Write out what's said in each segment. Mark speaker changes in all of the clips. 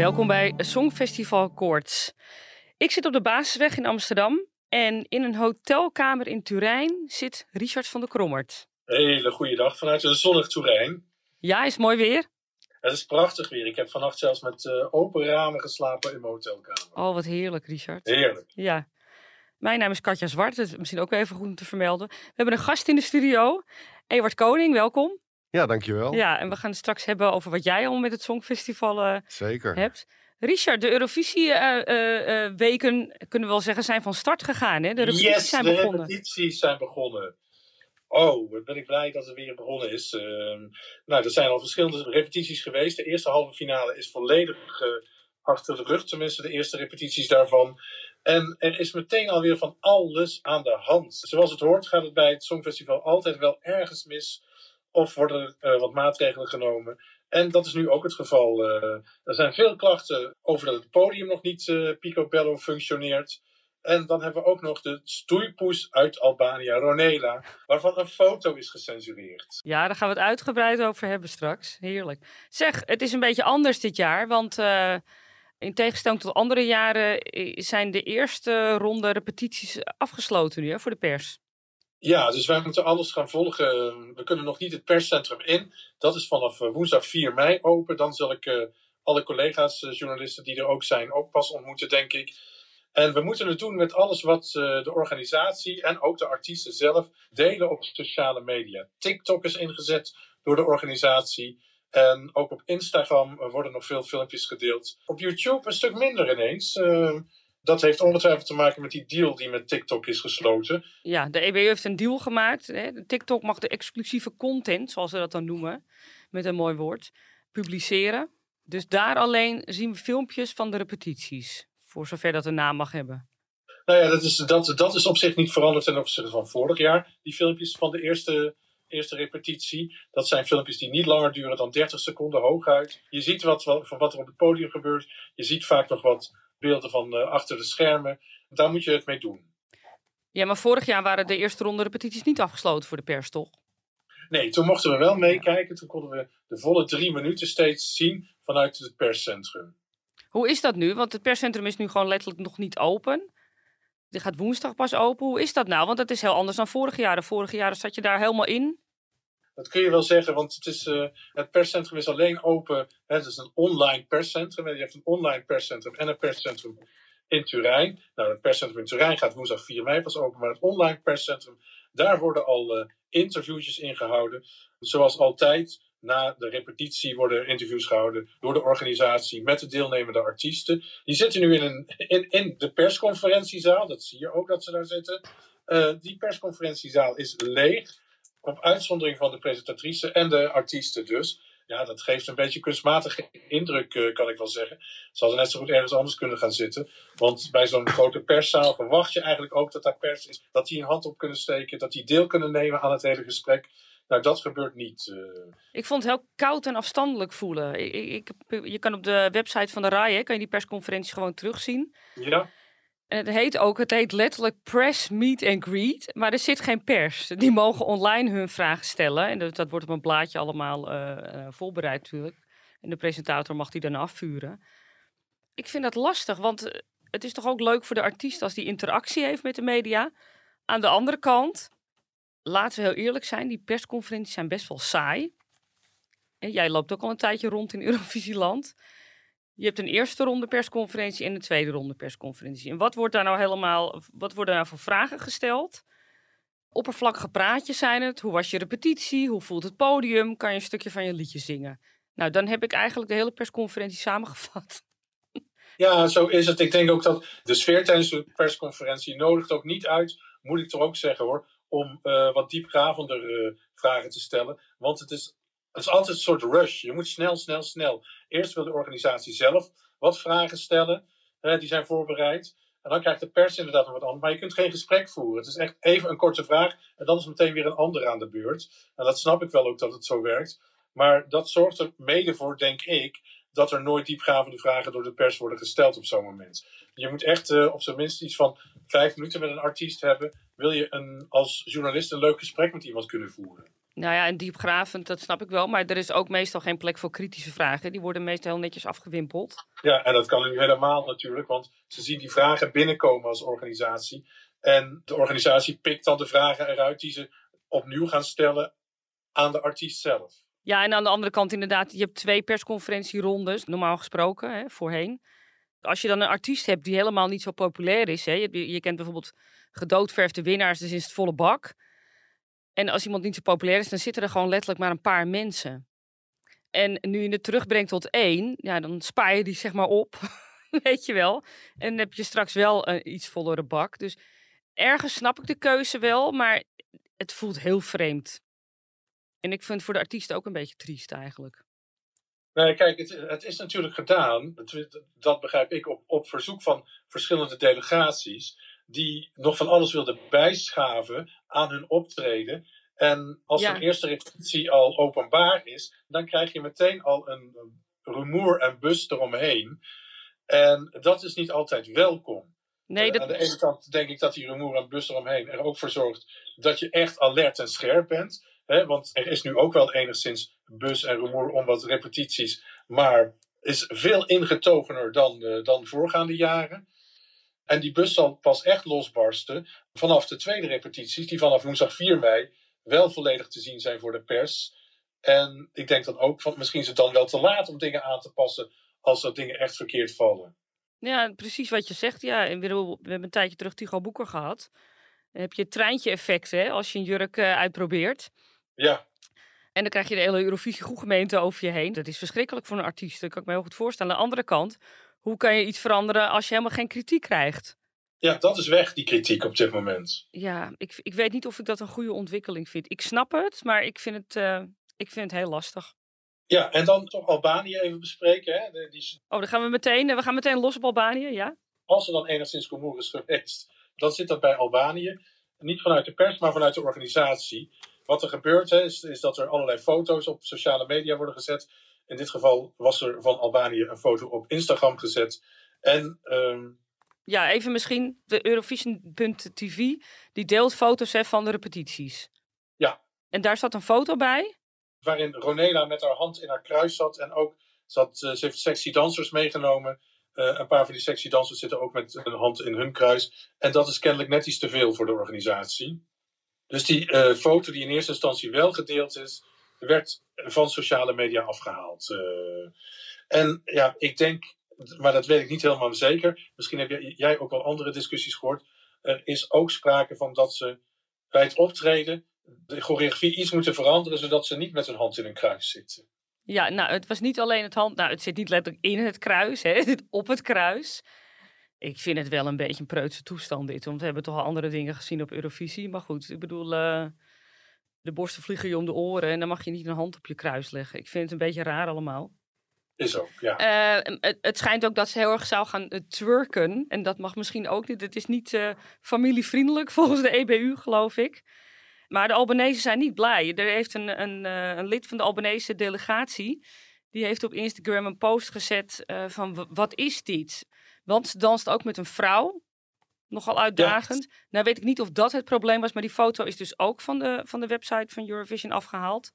Speaker 1: Welkom bij Songfestival Koorts. Ik zit op de Basisweg in Amsterdam en in een hotelkamer in Turijn zit Richard van der Krommert.
Speaker 2: Hele goede dag vanuit een zonnig Turijn.
Speaker 1: Ja, is mooi weer?
Speaker 2: Het is prachtig weer. Ik heb vannacht zelfs met uh, open ramen geslapen in mijn hotelkamer.
Speaker 1: Oh, wat heerlijk, Richard.
Speaker 2: Heerlijk.
Speaker 1: Ja. Mijn naam is Katja Zwart, dat is misschien ook even goed om te vermelden. We hebben een gast in de studio, Ewart Koning, welkom.
Speaker 3: Ja, dankjewel.
Speaker 1: Ja, en we gaan het straks hebben over wat jij al met het Songfestival uh,
Speaker 3: Zeker.
Speaker 1: hebt. Richard, de Eurovisie-weken, uh, kunnen we wel zeggen, zijn van start gegaan. Hè?
Speaker 2: De
Speaker 1: repetities
Speaker 2: yes,
Speaker 1: zijn
Speaker 2: de
Speaker 1: begonnen.
Speaker 2: repetities zijn begonnen. Oh, wat ben ik blij dat het weer begonnen is. Uh, nou, er zijn al verschillende repetities geweest. De eerste halve finale is volledig uh, achter de rug, tenminste de eerste repetities daarvan. En er is meteen alweer van alles aan de hand. Zoals het hoort gaat het bij het Songfestival altijd wel ergens mis. Of worden er uh, wat maatregelen genomen. En dat is nu ook het geval. er zijn veel klachten over dat het podium nog niet picobello functioneert. En dan hebben we ook nog de stoeipoes uit Albanië, Ronela, waarvan een foto is gecensureerd.
Speaker 1: Ja, daar gaan we het uitgebreid over hebben straks. Heerlijk. Zeg, het is een beetje anders dit jaar, want in tegenstelling tot andere jaren zijn de eerste ronde repetities afgesloten nu hè, voor de pers.
Speaker 2: Ja, dus wij moeten alles gaan volgen. We kunnen nog niet het perscentrum in. Dat is vanaf woensdag 4 mei open. Dan zal ik uh, alle collega's, uh, journalisten die er ook zijn, ook pas ontmoeten, denk ik. En we moeten het doen met alles wat de organisatie en ook de artiesten zelf delen op sociale media. TikTok is ingezet door de organisatie. En ook op Instagram worden nog veel filmpjes gedeeld. Op YouTube een stuk minder ineens. Dat heeft ongetwijfeld te maken met die deal die met TikTok is gesloten.
Speaker 1: Ja, de EBU heeft een deal gemaakt. Hè. TikTok mag de exclusieve content, zoals ze dat dan noemen, met een mooi woord, publiceren. Dus daar alleen zien we filmpjes van de repetities. Voor zover dat een naam mag hebben.
Speaker 2: Nou ja, dat is, dat, dat is op zich niet veranderd ten opzichte van vorig jaar. Die filmpjes van de eerste, eerste repetitie. Dat zijn filmpjes die niet langer duren dan 30 seconden hooguit. Je ziet wat, wat, van wat er op het podium gebeurt. Je ziet vaak nog wat beelden van uh, achter de schermen. Daar moet je het mee doen.
Speaker 1: Ja, maar vorig jaar waren de eerste ronde repetities niet afgesloten voor de pers, toch?
Speaker 2: Nee, toen mochten we wel meekijken. Toen konden we de volle drie minuten steeds zien vanuit het perscentrum.
Speaker 1: Hoe is dat nu? Want het perscentrum is nu gewoon letterlijk nog niet open. Die gaat woensdag pas open. Hoe is dat nou? Want dat is heel anders dan vorige jaren. Vorige jaren zat je daar helemaal in.
Speaker 2: Dat kun je wel zeggen, want het, is, uh, het perscentrum is alleen open. Hè, het is een online perscentrum. Je hebt een online perscentrum en een perscentrum in Turijn. Nou, het perscentrum in Turijn gaat woensdag 4 mei pas open. Maar het online perscentrum, daar worden al uh, interviewtjes ingehouden. Zoals altijd na de repetitie worden interviews gehouden door de organisatie met de deelnemende artiesten. Die zitten nu in, een, in, in de persconferentiezaal, dat zie je ook dat ze daar zitten. Uh, die persconferentiezaal is leeg, op uitzondering van de presentatrice en de artiesten dus. Ja, dat geeft een beetje kunstmatige indruk, uh, kan ik wel zeggen. Ze hadden net zo goed ergens anders kunnen gaan zitten. Want bij zo'n grote perszaal verwacht je eigenlijk ook dat daar pers is. Dat die een hand op kunnen steken, dat die deel kunnen nemen aan het hele gesprek. Nou, dat gebeurt niet. Uh...
Speaker 1: Ik vond het heel koud en afstandelijk voelen. Ik, ik, je kan op de website van de RAI, kan je die persconferentie gewoon terugzien.
Speaker 2: Ja.
Speaker 1: En het heet ook, het heet letterlijk Press Meet and Greet, maar er zit geen pers. Die mogen online hun vragen stellen en dat, wordt op een blaadje allemaal uh, uh, voorbereid natuurlijk. En de presentator mag die dan afvuren. Ik vind dat lastig, want het is toch ook leuk voor de artiest als die interactie heeft met de media. Aan de andere kant, laten we heel eerlijk zijn, die persconferenties zijn best wel saai. En jij loopt ook al een tijdje rond in Eurovisieland. Je hebt een eerste ronde persconferentie en een tweede ronde persconferentie. En wat wordt daar nou helemaal, wat worden nou voor vragen gesteld? Oppervlakkige praatjes zijn het. Hoe was je repetitie? Hoe voelt het podium? Kan je een stukje van je liedje zingen? Nou, dan heb ik eigenlijk de hele persconferentie samengevat.
Speaker 2: Ja, zo is het. Ik denk ook dat de sfeer tijdens de persconferentie nodigt ook niet uit, moet ik toch ook zeggen hoor, om uh, wat diepgravender uh, vragen te stellen. Want het is, het is altijd een soort rush. Je moet snel, snel, snel. Eerst wil de organisatie zelf wat vragen stellen. Uh, die zijn voorbereid. En dan krijgt de pers inderdaad nog wat anders. Maar je kunt geen gesprek voeren. Het is echt even een korte vraag. En dan is meteen weer een ander aan de beurt. En dat snap ik wel ook dat het zo werkt. Maar dat zorgt er mede voor, denk ik, dat er nooit diepgravende vragen door de pers worden gesteld op zo'n moment. Je moet echt uh, op zijn minst iets van vijf minuten met een artiest hebben. Wil je een, als journalist een leuk gesprek met iemand kunnen voeren?
Speaker 1: Nou ja, en diepgravend, dat snap ik wel. Maar er is ook meestal geen plek voor kritische vragen. Die worden meestal heel netjes afgewimpeld.
Speaker 2: Ja, en dat kan nu helemaal natuurlijk. Want ze zien die vragen binnenkomen als organisatie. En de organisatie pikt dan de vragen eruit die ze opnieuw gaan stellen aan de artiest zelf.
Speaker 1: Ja, en aan de andere kant inderdaad, je hebt twee persconferentierondes, normaal gesproken, hè, voorheen. Als je dan een artiest hebt die helemaal niet zo populair is, hè, je, je kent bijvoorbeeld gedoodverfde winnaars, dus is het volle bak. En als iemand niet zo populair is, dan zitten er gewoon letterlijk maar een paar mensen. En nu je het terugbrengt tot één, ja, dan spaar je die zeg maar op, weet je wel. En heb je straks wel een iets vollere bak. Dus ergens snap ik de keuze wel, maar het voelt heel vreemd. En ik vind het voor de artiesten ook een beetje triest eigenlijk.
Speaker 2: Nee, kijk, het, het is natuurlijk gedaan, dat begrijp ik, op, op verzoek van verschillende delegaties, die nog van alles wilden bijschaven aan hun optreden. En als ja. een eerste repetitie al openbaar is, dan krijg je meteen al een rumoer en bus eromheen. En dat is niet altijd welkom. Nee, dat... Aan de ene kant denk ik dat die rumoer en bus eromheen er ook voor zorgt dat je echt alert en scherp bent want er is nu ook wel enigszins bus en rumoer om wat repetities, maar is veel ingetogener dan, uh, dan voorgaande jaren. En die bus zal pas echt losbarsten vanaf de tweede repetities, die vanaf woensdag 4 mei wel volledig te zien zijn voor de pers. En ik denk dan ook, van, misschien is het dan wel te laat om dingen aan te passen als er dingen echt verkeerd vallen.
Speaker 1: Ja, precies wat je zegt. Ja, we hebben een tijdje terug Tigo Boeker gehad. Dan heb je het treintje effect hè, als je een jurk uh, uitprobeert.
Speaker 2: Ja.
Speaker 1: En dan krijg je de hele Eurovisie gemeente over je heen. Dat is verschrikkelijk voor een artiest. Dat kan ik me heel goed voorstellen. Aan de andere kant, hoe kan je iets veranderen als je helemaal geen kritiek krijgt?
Speaker 2: Ja, dat is weg, die kritiek op dit moment.
Speaker 1: Ja, ik, ik weet niet of ik dat een goede ontwikkeling vind. Ik snap het, maar ik vind het, uh, ik vind het heel lastig.
Speaker 2: Ja, en dan toch Albanië even bespreken. Hè? die...
Speaker 1: Oh, dan gaan we meteen, we gaan meteen los op Albanië, ja?
Speaker 2: Als er dan enigszins rumoer is geweest, dan zit dat bij Albanië. Niet vanuit de pers, maar vanuit de organisatie. Wat er gebeurt is, is dat er allerlei foto's op sociale media worden gezet. In dit geval was er van Albanië een foto op Instagram gezet. En. Ehm,
Speaker 1: ja, even misschien de Eurovision.tv. Die deelt foto's hè, van de repetities.
Speaker 2: Ja.
Speaker 1: En daar zat een foto bij.
Speaker 2: Waarin Ronela met haar hand in haar kruis zat. En ook zat, uh, ze heeft sexy dansers meegenomen. Uh, een paar van die sexy dansers zitten ook met een hand in hun kruis. En dat is kennelijk net iets te veel voor de organisatie. Dus die uh, foto die in eerste instantie wel gedeeld is, werd van sociale media afgehaald. Uh, en ja, ik denk, maar dat weet ik niet helemaal zeker. Misschien heb jij ook wel andere discussies gehoord. Er is ook sprake van dat ze bij het optreden de choreografie iets moeten veranderen, zodat ze niet met hun hand in een kruis zitten.
Speaker 1: Ja, nou, het was niet alleen het hand. Nou, het zit niet letterlijk in het kruis, hè, het zit op het kruis. Ik vind het wel een beetje een preutse toestand dit. Want we hebben toch al andere dingen gezien op Eurovisie. Maar goed, ik bedoel, uh, de borsten vliegen je om de oren. En dan mag je niet een hand op je kruis leggen. Ik vind het een beetje raar allemaal.
Speaker 2: Is ook, ja.
Speaker 1: Uh, het, het, schijnt ook dat ze heel erg zou gaan uh, twerken. En dat mag misschien ook niet. Het is niet familievriendelijk volgens de EBU, geloof ik. Maar de Albanese zijn niet blij. Er heeft een, een, een lid van de Albanese delegatie... die heeft op Instagram een post gezet van... wat is dit? Want ze danst ook met een vrouw. Nogal uitdagend. Nou weet ik niet of dat het probleem was, maar die foto is dus ook van de, van de website van Eurovision afgehaald.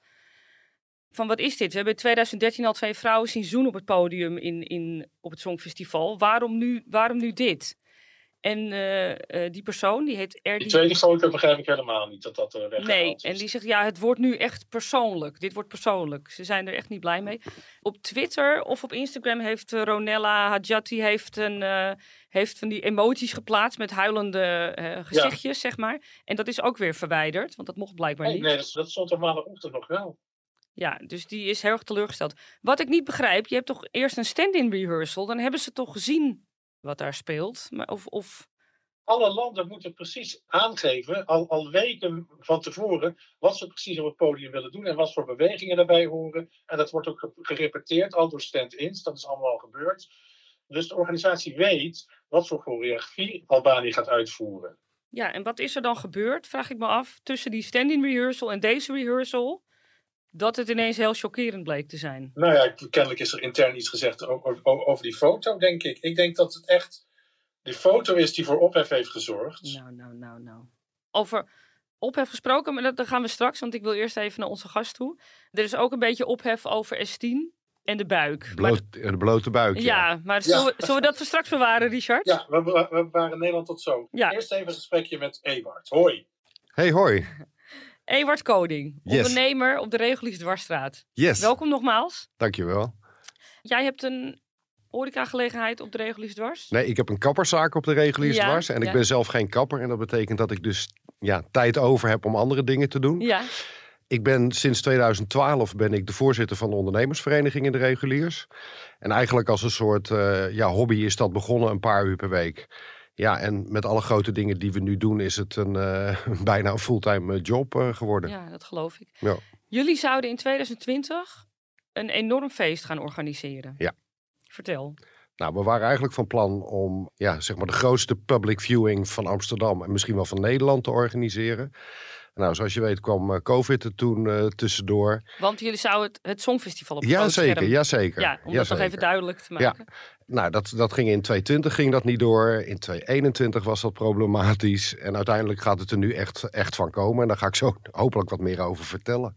Speaker 1: Van wat is dit? We hebben in 2013 al twee vrouwen zien zoenen op het podium in, in, op het Songfestival. Waarom nu, waarom nu dit? En uh, uh, die persoon, die heet
Speaker 2: Erdi... Die tweede foto begrijp ik helemaal niet, dat dat er weggehaald
Speaker 1: Nee, en die zegt, ja, het wordt nu echt persoonlijk. Dit wordt persoonlijk. Ze zijn er echt niet blij mee. Op Twitter of op Instagram heeft Ronella Hadjati heeft, een, heeft van die emoties geplaatst met huilende gezichtjes, zeg maar. En dat is ook weer verwijderd, want dat mocht blijkbaar
Speaker 2: nee,
Speaker 1: niet.
Speaker 2: Nee, dat, dat stond er maandagochtend nog wel.
Speaker 1: Ja, dus die is heel erg teleurgesteld. Wat ik niet begrijp, je hebt toch eerst een stand-in rehearsal. Dan hebben ze toch gezien wat daar speelt. Maar of, of
Speaker 2: alle landen moeten precies aangeven, al, al weken van tevoren, wat ze precies op het podium willen doen en wat voor bewegingen daarbij horen. En dat wordt ook gerepeteerd, al door stand-ins, dat is allemaal al gebeurd. Dus de organisatie weet wat voor choreografie Albanië gaat uitvoeren.
Speaker 1: Ja, en wat is er dan gebeurd, vraag ik me af, tussen die stand-in rehearsal en deze rehearsal? Dat het ineens heel chockerend bleek te zijn.
Speaker 2: Nou ja, kennelijk is er intern iets gezegd over, die foto, denk ik. Ik denk dat het echt de foto is die voor ophef heeft gezorgd.
Speaker 1: Nou, nou, nou, nou. Over ophef gesproken, maar dat, gaan we straks, want ik wil eerst even naar onze gast toe. Er is ook een beetje ophef over S10 en de buik.
Speaker 3: Bloot, de blote buik.
Speaker 1: Ja, ja maar zullen, We, zullen, we, dat voor straks bewaren, Richard?
Speaker 2: Ja, we, we, we waren Nederland tot zo. Ja. Eerst even een gesprekje met Ewart. Hoi.
Speaker 3: Hey, hoi.
Speaker 1: Ewart Koning, ondernemer op de Regulies Dwarsstraat.
Speaker 3: Yes.
Speaker 1: Welkom nogmaals.
Speaker 3: Dankjewel.
Speaker 1: Jij hebt een horecagelegenheid op de Reguliers Dwars?
Speaker 3: Nee, ik heb een kapperszaak op de Reguliers Dwars. En ik ben zelf geen kapper. En dat betekent dat ik dus ja, tijd over heb om andere dingen te doen.
Speaker 1: Ja.
Speaker 3: Ik ben sinds 2012 ben ik de voorzitter van de ondernemersvereniging in de reguliers. En eigenlijk als een soort uh, ja, hobby is dat begonnen een paar uur per week. Ja, en met alle grote dingen die we nu doen, is het een, uh, bijna een fulltime eh, job uh, geworden.
Speaker 1: Ja, dat geloof ik.
Speaker 3: Ja.
Speaker 1: Jullie zouden in 2020 een enorm feest gaan organiseren.
Speaker 3: Ja.
Speaker 1: Vertel.
Speaker 3: Nou, we waren eigenlijk van plan om ja, zeg maar de grootste public viewing van Amsterdam en misschien wel van Nederland te organiseren. Nou, zoals je weet kwam uh, COVID er toen uh, tussendoor.
Speaker 1: Want jullie zouden het, het Songfestival op
Speaker 3: ja, zeker, ja, zeker.
Speaker 1: Ja, om dat nog even duidelijk te maken.
Speaker 3: Ja. Nou, dat, dat ging in 2020 ging dat niet door. In 2021 was dat problematisch. En uiteindelijk gaat het er nu echt, echt van komen. En daar ga ik zo hopelijk wat meer over vertellen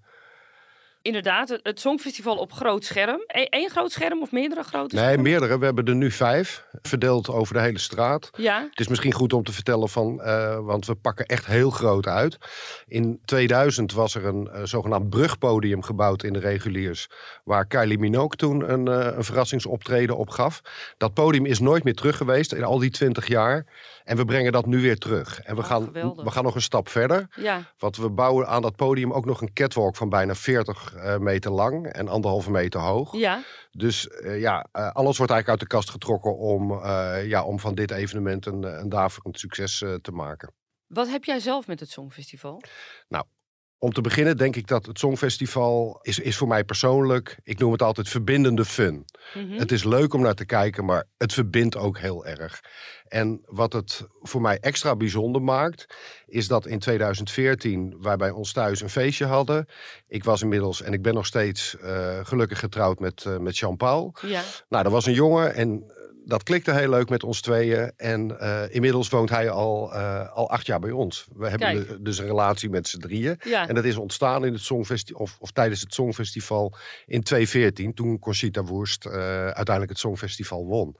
Speaker 1: inderdaad, het, Songfestival op groot scherm. Eén groot scherm of meerdere grote
Speaker 3: nee, Nee, meerdere. We hebben er nu vijf, verdeeld over de hele straat.
Speaker 1: Ja.
Speaker 3: Het is misschien goed om te vertellen van, uh, want we pakken echt heel groot uit. In 2000 was er een uh, zogenaamd brugpodium gebouwd in de reguliers, waar Kylie Minogue toen een, uh, een verrassingsoptreden op gaf. Dat podium is nooit meer terug geweest in al die 20 jaar. En we brengen dat nu weer terug. En we,
Speaker 1: oh,
Speaker 3: gaan, we gaan nog een stap verder.
Speaker 1: Ja.
Speaker 3: Want we bouwen aan dat podium ook nog een catwalk van bijna 40 uh, meter lang en anderhalve meter hoog.
Speaker 1: Ja.
Speaker 3: Dus uh, ja, uh, alles wordt eigenlijk uit de kast getrokken om, ja, om van dit evenement een, een daverend succes te maken.
Speaker 1: Wat heb jij zelf met het Songfestival?
Speaker 3: Nou, om te beginnen denk ik dat het Songfestival is, is voor mij persoonlijk, ik noem het altijd verbindende fun.
Speaker 1: Mm -hmm.
Speaker 3: Het is leuk om naar te kijken, maar het verbindt ook heel erg. En wat het voor mij extra bijzonder maakt, is dat in 2014 wij bij ons thuis een feestje hadden. Ik was inmiddels, en ik ben nog steeds uh, gelukkig getrouwd met, uh, met Jean-Paul.
Speaker 1: Ja.
Speaker 3: Nou, er was een jongen en dat klikte heel leuk met ons tweeën. En uh, inmiddels woont hij al, uh, al acht jaar bij ons. We hebben de, dus een relatie met z'n drieën.
Speaker 1: Ja.
Speaker 3: En dat is ontstaan in het Songfestival, of, of tijdens het Songfestival in 2014. Toen Conchita Wurst uh, uiteindelijk het Songfestival won.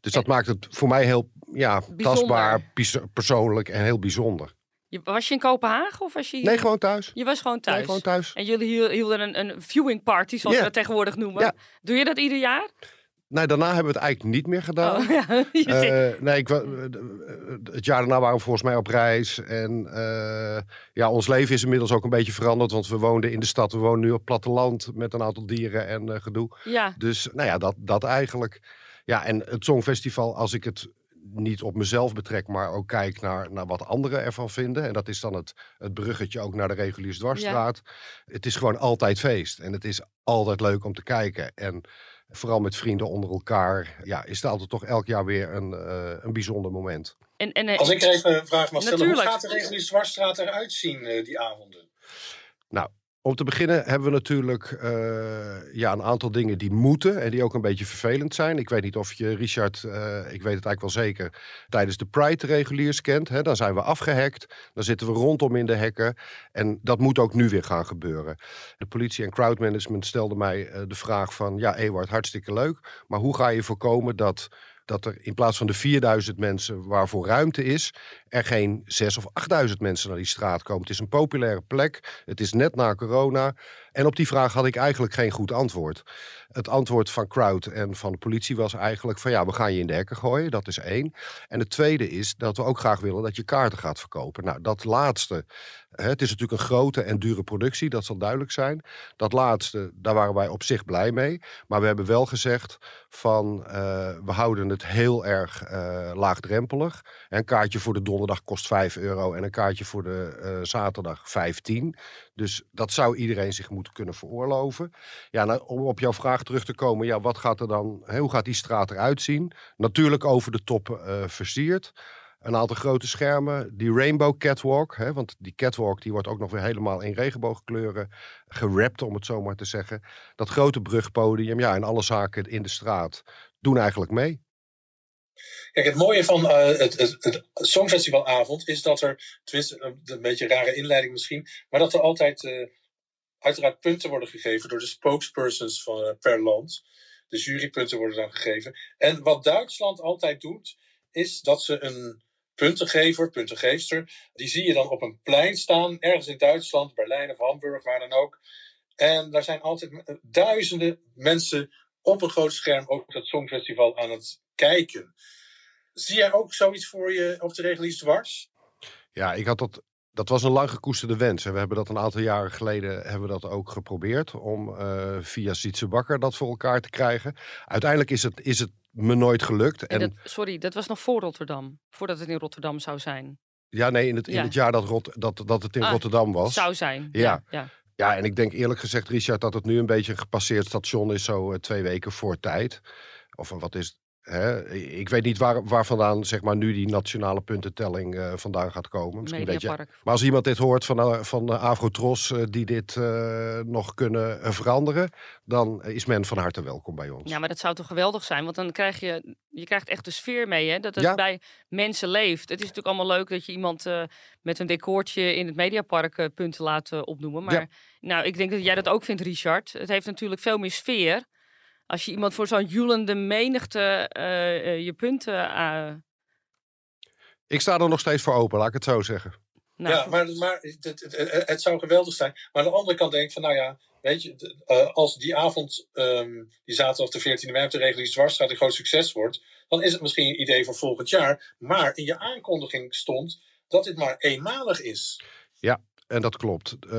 Speaker 3: Dus dat en, maakt het voor mij heel ja, tastbaar, persoonlijk en heel bijzonder.
Speaker 1: Was je in Kopenhagen of was je hier?
Speaker 3: Nee, gewoon thuis.
Speaker 1: Je was gewoon thuis?
Speaker 3: Nee, gewoon thuis.
Speaker 1: En jullie hielden een, een viewing party, zoals we dat tegenwoordig noemen.
Speaker 3: Ja.
Speaker 1: Doe je dat ieder jaar?
Speaker 3: Nee, daarna hebben we het eigenlijk niet meer gedaan.
Speaker 1: Oh, ja.
Speaker 3: Eh, nee, ik, wa- eh, het jaar daarna waren we volgens mij op reis. En eh, ja, ons leven is inmiddels ook een beetje veranderd. Want we woonden in de stad. We wonen nu op platteland met een aantal dieren en eh, gedoe.
Speaker 1: ja.
Speaker 3: Dus nou ja, dat, dat eigenlijk. Ja, en het Songfestival, als ik het niet op mezelf betrek, maar ook kijk naar, naar wat anderen ervan vinden. En dat is dan het, het bruggetje ook naar de reguliere dwarsstraat. Het is gewoon altijd feest. En het is altijd leuk om te kijken. En vooral met vrienden onder elkaar, ja, is het altijd toch elk jaar weer een, eh, een bijzonder moment.
Speaker 1: En, en, eh,
Speaker 2: Als ik even een vraag mag stellen,
Speaker 1: Natuurlijk.
Speaker 2: hoe gaat de reguliere Dwarsstraat eruit zien eh, die avonden?
Speaker 3: Om te beginnen hebben we natuurlijk eh, ja, een aantal dingen die moeten en die ook een beetje vervelend zijn. Ik weet niet of je Richard, eh, ik weet het eigenlijk wel zeker, tijdens de Pride reguliers kent. Hè? Dan zijn we afgehackt, dan zitten we rondom in de hekken en dat moet ook nu weer gaan gebeuren. De politie en crowdmanagement stelden mij eh, de vraag van, ja Ewart, hartstikke leuk, maar hoe ga je voorkomen dat dat er in plaats van de 4000 mensen waarvoor ruimte is, er geen 6 of 8000 mensen naar die straat komen. Het is een populaire plek. Het is net na corona. En op die vraag had ik eigenlijk geen goed antwoord. Het antwoord van Crowd en van de politie was eigenlijk van ja, we gaan je in de hekken gooien. Dat is één. En het tweede is dat we ook graag willen dat je kaarten gaat verkopen. Nou, dat laatste, het is natuurlijk een grote en dure productie, dat zal duidelijk zijn. Dat laatste, daar waren wij op zich blij mee. Maar we hebben wel gezegd van uh, we houden het heel erg uh, laagdrempelig. Een kaartje voor de donderdag kost 5 euro en een kaartje voor de uh, zaterdag 15. Dus dat zou iedereen zich moeten kunnen veroorloven. Ja, nou, om op jouw vraag terug te komen, ja, wat gaat er dan, hoe gaat die straat eruit zien? Natuurlijk over de top uh, versierd. Een aantal grote schermen, die Rainbow Catwalk, hè, want die catwalk die wordt ook nog weer helemaal in regenboogkleuren gerapt, om het zo maar te zeggen. Dat grote brugpodium, ja, en alle zaken in de straat doen eigenlijk mee.
Speaker 2: Kijk, het mooie van uh, het, het, het Songfestivalavond is dat er, tenminste een beetje een rare inleiding misschien, maar dat er altijd uh, uiteraard punten worden gegeven door de spokespersons van, uh, per land. De jurypunten worden dan gegeven. En wat Duitsland altijd doet, is dat ze een puntengever, puntengeefster, die zie je dan op een plein staan, ergens in Duitsland, Berlijn of Hamburg, waar dan ook. En daar zijn altijd duizenden mensen op een groot scherm ook dat Songfestival aan het kijken. Zie jij ook zoiets voor je op de reguliers dwars?
Speaker 3: Ja, ik had dat. Dat was een lang gekoesterde wens. En we hebben dat een aantal jaren geleden hebben we dat ook geprobeerd. Om uh, via Sietse Bakker dat voor elkaar te krijgen. Uiteindelijk is het, is het me nooit gelukt.
Speaker 1: En, dat, sorry, dat was nog voor Rotterdam. Voordat het in Rotterdam zou zijn.
Speaker 3: Ja, nee, in het, in het jaar dat, Rot, dat, dat het in ah, Rotterdam was.
Speaker 1: Zou zijn.
Speaker 3: Ja. ja. ja. Ja, en ik denk eerlijk gezegd, Richard, dat het nu een beetje een gepasseerd station is, zo uh, twee weken voor tijd. Of wat is het? Ik weet niet waar, waar vandaan zeg maar, nu die nationale puntentelling uh, vandaan gaat komen. Misschien weet je. Maar als iemand dit hoort van, uh, van uh, Afrotros die dit nog kunnen veranderen, dan is men van harte welkom bij ons.
Speaker 1: Ja, maar dat zou toch geweldig zijn? Want dan krijg je, je krijgt echt de sfeer mee, hè? dat het bij mensen leeft. Het is natuurlijk allemaal leuk dat je iemand met een decoortje in het Mediapark punten laat opnoemen. Maar nou, ik denk dat jij dat ook vindt, Richard. Het heeft natuurlijk veel meer sfeer als je iemand voor zo'n joelende menigte uh, je punten. Uh...
Speaker 3: Ik sta er nog steeds voor open, laat ik het zo zeggen.
Speaker 2: Nou, ja, maar, maar het, het, het, zou geweldig zijn. Maar aan de andere kant denk ik van, nou ja, weet je, uh, als die avond, um, die zaterdag de 14e mei op de reguliere dwarsstraat een groot succes wordt, dan is het misschien een idee voor volgend jaar. Maar in je aankondiging stond dat dit maar eenmalig is.
Speaker 3: Ja, en dat klopt. Uh,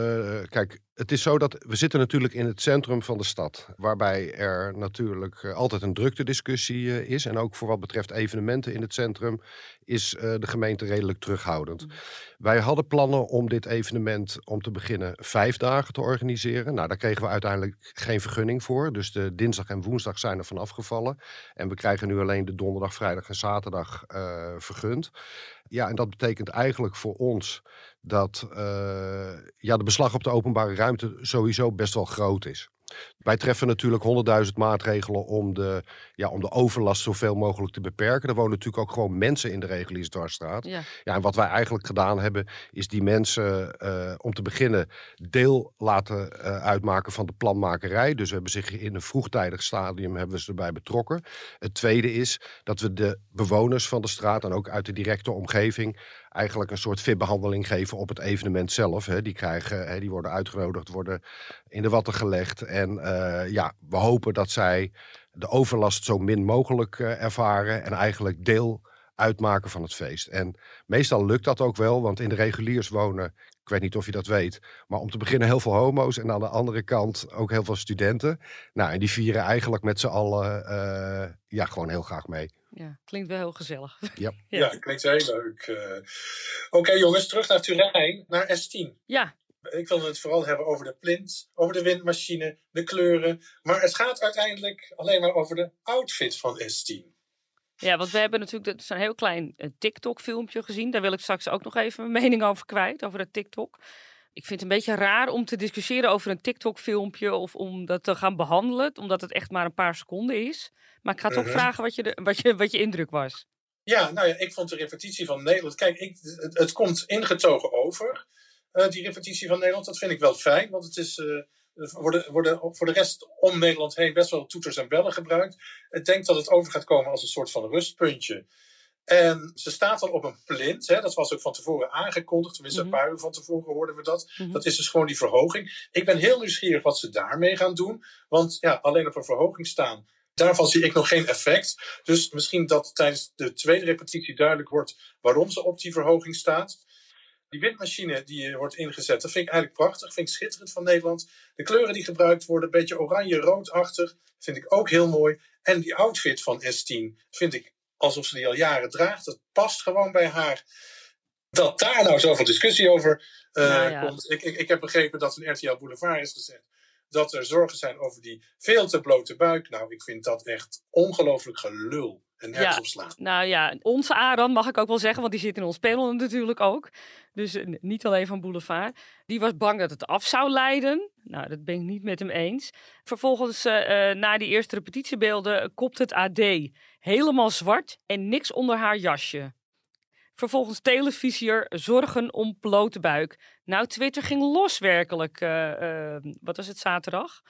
Speaker 3: kijk, het is zo dat we zitten natuurlijk in het centrum van de stad. Waarbij er natuurlijk uh, altijd een druktediscussie uh, is. En ook voor wat betreft evenementen in het centrum is de gemeente redelijk terughoudend. Mm. Wij hadden plannen om dit evenement om te beginnen vijf dagen te organiseren. Nou, daar kregen we uiteindelijk geen vergunning voor. Dus de dinsdag en woensdag zijn er van afgevallen. En we krijgen nu alleen de donderdag, vrijdag en zaterdag vergund. Ja, en dat betekent eigenlijk voor ons dat uh, ja, de beslag op de openbare ruimte sowieso best wel groot is. Wij treffen natuurlijk honderdduizend maatregelen om de, ja, om de overlast zoveel mogelijk te beperken. Er wonen natuurlijk ook gewoon mensen in de reguliere dwarsstraat. Ja. ja, en wat wij eigenlijk gedaan hebben, is die mensen uh, om te beginnen deel laten uh, uitmaken van de planmakerij. Dus we hebben zich in een vroegtijdig stadium hebben we ze erbij betrokken. Het tweede is dat we de bewoners van de straat en ook uit de directe omgeving eigenlijk een soort VIP-behandeling geven op het evenement zelf. Hè. Die, krijgen, hè, die worden uitgenodigd, worden in de watten gelegd. En uh, ja, we hopen dat zij de overlast zo min mogelijk uh, ervaren en eigenlijk deel uitmaken van het feest. En meestal lukt dat ook wel, want in de reguliers wonen, ik weet niet of je dat weet, maar om te beginnen heel veel homo's en aan de andere kant ook heel veel studenten. Nou, en die vieren eigenlijk met z'n allen uh, ja, gewoon heel graag mee.
Speaker 1: Ja, klinkt wel heel gezellig.
Speaker 3: Ja,
Speaker 2: ja. ja klinkt heel leuk. Uh, Oké okay, jongens, terug naar Turijn, naar S10.
Speaker 1: Ja,
Speaker 2: ik wil het vooral hebben over de plint, over de windmachine, de kleuren. Maar het gaat uiteindelijk alleen maar over de outfit van S10.
Speaker 1: Ja, want we hebben natuurlijk een heel klein eh, TikTok-filmpje gezien. Daar wil ik straks ook nog even mijn mening over kwijt, over het TikTok. Ik vind het een beetje raar om te discussiëren over een TikTok-filmpje of om dat te gaan behandelen, omdat het echt maar een paar seconden is. Maar ik ga toch uh -huh. vragen wat je, de, wat, je, wat je indruk was.
Speaker 2: Ja, nou ja, ik vond de repetitie van Nederland. Kijk, ik, het, het komt ingetogen over. Uh, die repetitie van Nederland. Dat vind ik wel fijn, want het is. Uh, worden, worden voor de rest om Nederland heen best wel toeters en bellen gebruikt. Ik denk dat het over gaat komen als een soort van rustpuntje. En ze staat dan op een plint. Hè? Dat was ook van tevoren aangekondigd. Tenminste,
Speaker 1: Mhm.
Speaker 2: een paar uur van tevoren hoorden we dat.
Speaker 1: Mhm.
Speaker 2: Dat is dus gewoon die verhoging. Ik ben heel nieuwsgierig wat ze daarmee gaan doen. Want ja, alleen op een verhoging staan. Daarvan zie ik nog geen effect. Dus misschien dat tijdens de tweede repetitie duidelijk wordt waarom ze op die verhoging staat. Die windmachine die wordt ingezet, dat vind ik eigenlijk prachtig. Vind ik schitterend van Nederland. De kleuren die gebruikt worden, een beetje oranje-roodachtig, vind ik ook heel mooi. En die outfit van S10 vind ik alsof ze die al jaren draagt. Dat past gewoon bij haar. Dat daar nou zoveel discussie over eh,
Speaker 1: Nou ja.
Speaker 2: komt. Ik, ik, ik heb begrepen dat in RTL Boulevard is gezegd dat er zorgen zijn over die veel te blote buik. Nou, ik vind dat echt ongelooflijk gelul. En nergens
Speaker 1: Ja.
Speaker 2: op slaan.
Speaker 1: Nou ja, onze Aran mag ik ook wel zeggen, want die zit in ons panel natuurlijk ook. Dus eh, niet alleen van Boulevard. Die was bang dat het af zou leiden. Nou, dat ben ik niet met hem eens. Vervolgens, eh, eh, na die eerste repetitiebeelden, kopt het AD. Helemaal zwart en niks onder haar jasje. Vervolgens televisier, zorgen om blote buik. Nou, Twitter ging los werkelijk. wat was het, zaterdag?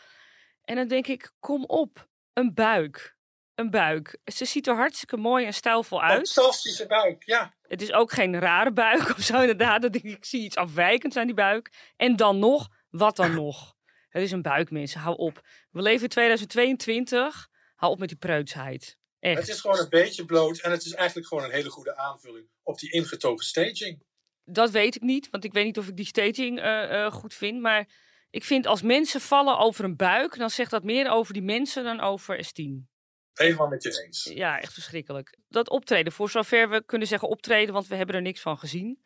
Speaker 1: En dan denk ik, kom op, een buik. Een buik. Ze ziet er hartstikke mooi en stijlvol uit.
Speaker 2: Fantastische buik, ja.
Speaker 1: Het is ook geen rare buik of zo inderdaad. Dat ik, ik zie iets afwijkends aan die buik. En dan nog, wat dan nog? Het is een buik, mensen. Hou op. We leven in 2022. Hou op met die preutsheid. Echt.
Speaker 2: Het is gewoon een beetje bloot en het is eigenlijk gewoon een hele goede aanvulling op die ingetogen staging.
Speaker 1: Dat weet ik niet, want ik weet niet of ik die staging eh, eh, goed vind. Maar ik vind als mensen vallen over een buik, dan zegt dat meer over die mensen dan over S10.
Speaker 2: Helemaal met je eens.
Speaker 1: Ja, echt verschrikkelijk. Dat optreden, voor zover we kunnen zeggen optreden, want we hebben er niks van gezien.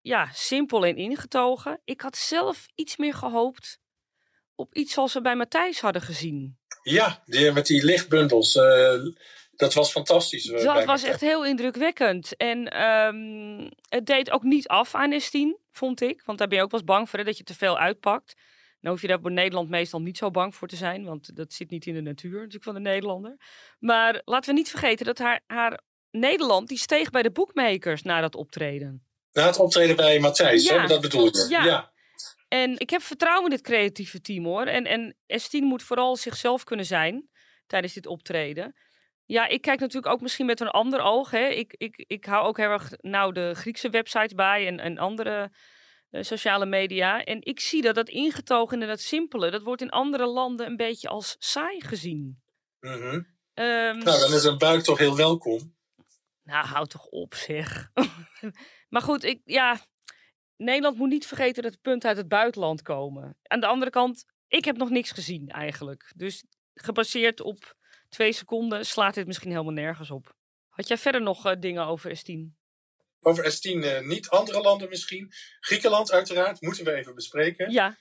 Speaker 1: Ja, simpel en ingetogen. Ik had zelf iets meer gehoopt op iets zoals we bij Matthijs hadden gezien.
Speaker 2: Ja, die, met die lichtbundels. eh, dat was fantastisch. eh,
Speaker 1: Dat was echt heel indrukwekkend. En ehm, het deed ook niet af aan S10, vond ik. Want daar ben je ook wel eens bang voor, hè, dat je te veel uitpakt. Nou hoef je daar voor Nederland meestal niet zo bang voor te zijn. Want dat zit niet in de natuur natuurlijk van de Nederlander. Maar laten we niet vergeten dat haar, haar Nederland, die steeg bij de boekmakers na dat optreden.
Speaker 2: Na het optreden bij Matthijs,
Speaker 1: Ja,
Speaker 2: hè, dat bedoel je?
Speaker 1: ja.
Speaker 2: ja.
Speaker 1: En ik heb vertrouwen in dit creatieve team hoor. En, en S10 moet vooral zichzelf kunnen zijn tijdens dit optreden. Ja, ik kijk natuurlijk ook misschien met een ander oog. Hè. Ik, ik, ik hou ook heel erg nou de Griekse websites bij en, en andere sociale media. En ik zie dat dat ingetogen en dat simpele, dat wordt in andere landen een beetje als saai gezien.
Speaker 2: Mhm.
Speaker 1: Ehm,
Speaker 2: Nou, dan is een buik toch heel welkom.
Speaker 1: nou, houd toch op, zeg. maar goed, ik, ja, Nederland moet niet vergeten dat de punten uit het buitenland komen. Aan de andere kant, ik heb nog niks gezien eigenlijk. Dus gebaseerd op twee seconden slaat dit misschien helemaal nergens op. Had jij verder nog eh, dingen over S10?
Speaker 2: Over S10 eh, niet, andere landen misschien. Griekenland uiteraard, moeten we even bespreken.
Speaker 1: Ja,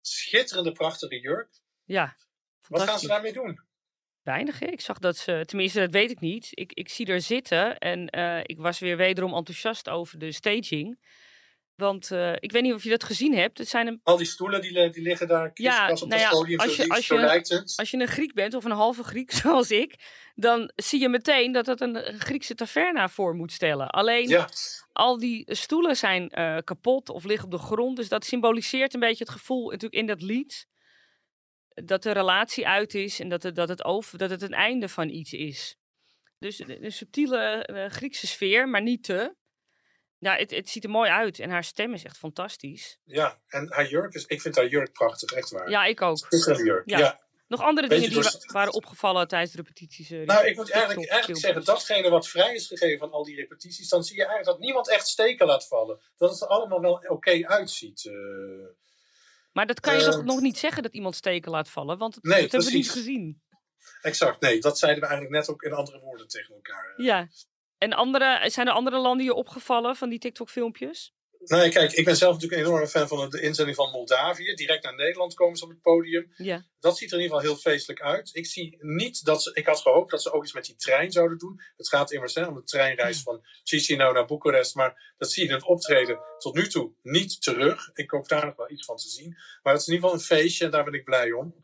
Speaker 2: Schitterende, prachtige jurk.
Speaker 1: ja.
Speaker 2: Wat gaan ze daarmee doen?
Speaker 1: Weinig? Ik zag dat ze, tenminste, dat weet ik niet. Ik, ik zie er zitten en eh, ik was weer wederom enthousiast over de staging. Want eh, ik weet niet of je dat gezien hebt. Het zijn een
Speaker 2: Al die stoelen die, li- die liggen daar
Speaker 1: Ja,
Speaker 2: op
Speaker 1: nou
Speaker 2: het
Speaker 1: ja,
Speaker 2: podium,
Speaker 1: als je- als je- als een Griek bent of een halve Griek zoals ik, dan zie je meteen dat het een Griekse taverna voor moet stellen. Alleen
Speaker 2: Ja,
Speaker 1: al die stoelen zijn eh, kapot of liggen op de grond. Dus dat symboliseert een beetje het gevoel natuurlijk in dat lied. Dat de relatie uit is en dat het, dat het, over, dat het een einde van iets is. Dus een subtiele eh, Griekse sfeer, maar niet te. Ja, het, het ziet er mooi uit en haar stem is echt fantastisch.
Speaker 2: ja, en haar jurk is, ik vind haar jurk prachtig, echt waar.
Speaker 1: Ja, ik ook.
Speaker 2: Schitterende jurk,
Speaker 1: Ja.
Speaker 2: ja.
Speaker 1: Nog andere
Speaker 2: Beetje
Speaker 1: dingen die
Speaker 2: door-
Speaker 1: wa- waren opgevallen tijdens de repetities? eh,
Speaker 2: Nou, ik moet eigenlijk, zeggen, datgene wat vrij is gegeven van al die repetities, dan zie je eigenlijk dat niemand echt steken laat vallen. Dat het er allemaal wel oké uitziet. eh.
Speaker 1: Maar dat kan je toch
Speaker 2: Eh,
Speaker 1: nog niet zeggen dat iemand steken laat vallen, want het,
Speaker 2: Nee,
Speaker 1: dat hebben we niet gezien.
Speaker 2: exact, nee, dat zeiden we eigenlijk net ook in andere woorden tegen elkaar.
Speaker 1: Ja. En andere, zijn er andere landen je opgevallen van die TikTok-filmpjes?
Speaker 2: Nou, kijk, ik ben zelf natuurlijk een enorme fan van de inzending van Moldavië. Direct naar Nederland komen ze op het podium.
Speaker 1: Ja.
Speaker 2: Dat ziet er in ieder geval heel feestelijk uit. Ik zie niet dat ze. Ik had gehoopt dat ze ook iets met die trein zouden doen. Het gaat immers hè, om de treinreis van Chisinau naar Boekarest. Maar dat zie je in het optreden tot nu toe niet terug. Ik hoop daar nog wel iets van te zien. Maar het is in ieder geval een feestje en daar ben ik blij om.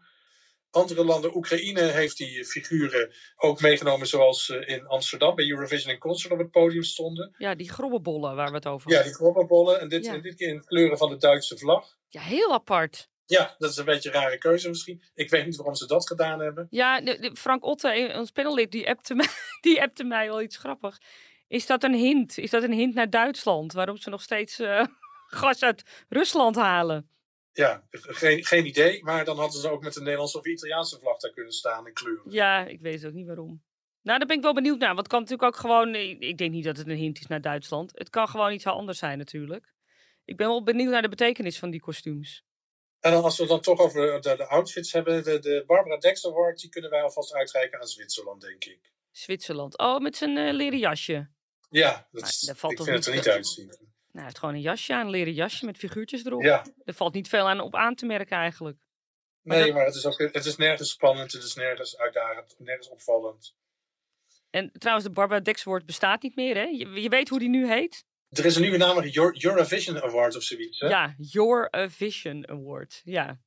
Speaker 2: Andere landen, Oekraïne heeft die figuren ook meegenomen, zoals eh, in Amsterdam bij Eurovision in Concert op het podium stonden.
Speaker 1: Ja, die grobbenbollen waar we het over
Speaker 2: Ja,
Speaker 1: hadden.
Speaker 2: die kroppenbollen. En dit,
Speaker 1: Ja.
Speaker 2: en dit keer in kleuren van de Duitse vlag.
Speaker 1: Ja, heel apart.
Speaker 2: Ja, dat is een beetje een rare keuze misschien. Ik weet niet waarom ze dat gedaan hebben.
Speaker 1: Ja, de, de- Frank Otte, ons panellid, die appte, mij, die appte mij wel iets grappig. Is dat een hint? Is dat een hint naar Duitsland? Waarom ze nog steeds uh, gas uit Rusland halen?
Speaker 2: Ja, geen, geen idee. Maar dan hadden ze ook met de Nederlandse of Italiaanse vlag daar kunnen staan in kleuren.
Speaker 1: Ja, ik weet ook niet waarom. Nou, daar ben ik wel benieuwd naar. Want het kan natuurlijk ook gewoon... Ik denk niet dat het een hint is naar Duitsland. Het kan gewoon iets anders zijn natuurlijk. Ik ben wel benieuwd naar de betekenis van die kostuums.
Speaker 2: En dan als we dan toch over de, de outfits hebben. De, de Barbara Dexter Award, die kunnen wij alvast uitreiken aan Zwitserland, denk ik.
Speaker 1: Zwitserland. Oh, met zijn uh, leren jasje.
Speaker 2: Ja, dat, is, ik vind het er niet uitzien. Nou,
Speaker 1: hij heeft gewoon een jasje aan, een leren jasje met figuurtjes erop.
Speaker 2: Ja.
Speaker 1: Er valt niet veel aan op aan te merken eigenlijk.
Speaker 2: nee, maar het is, ook, het is nergens spannend, het is nergens uitdagend, nergens opvallend.
Speaker 1: En trouwens, de Barbara Dex Award bestaat niet meer, hè? Je, je weet hoe die nu heet?
Speaker 2: Er is een nieuwe naam, Eurovision Award of zoiets. Hè?
Speaker 1: Ja, Eurovision Award. Ja.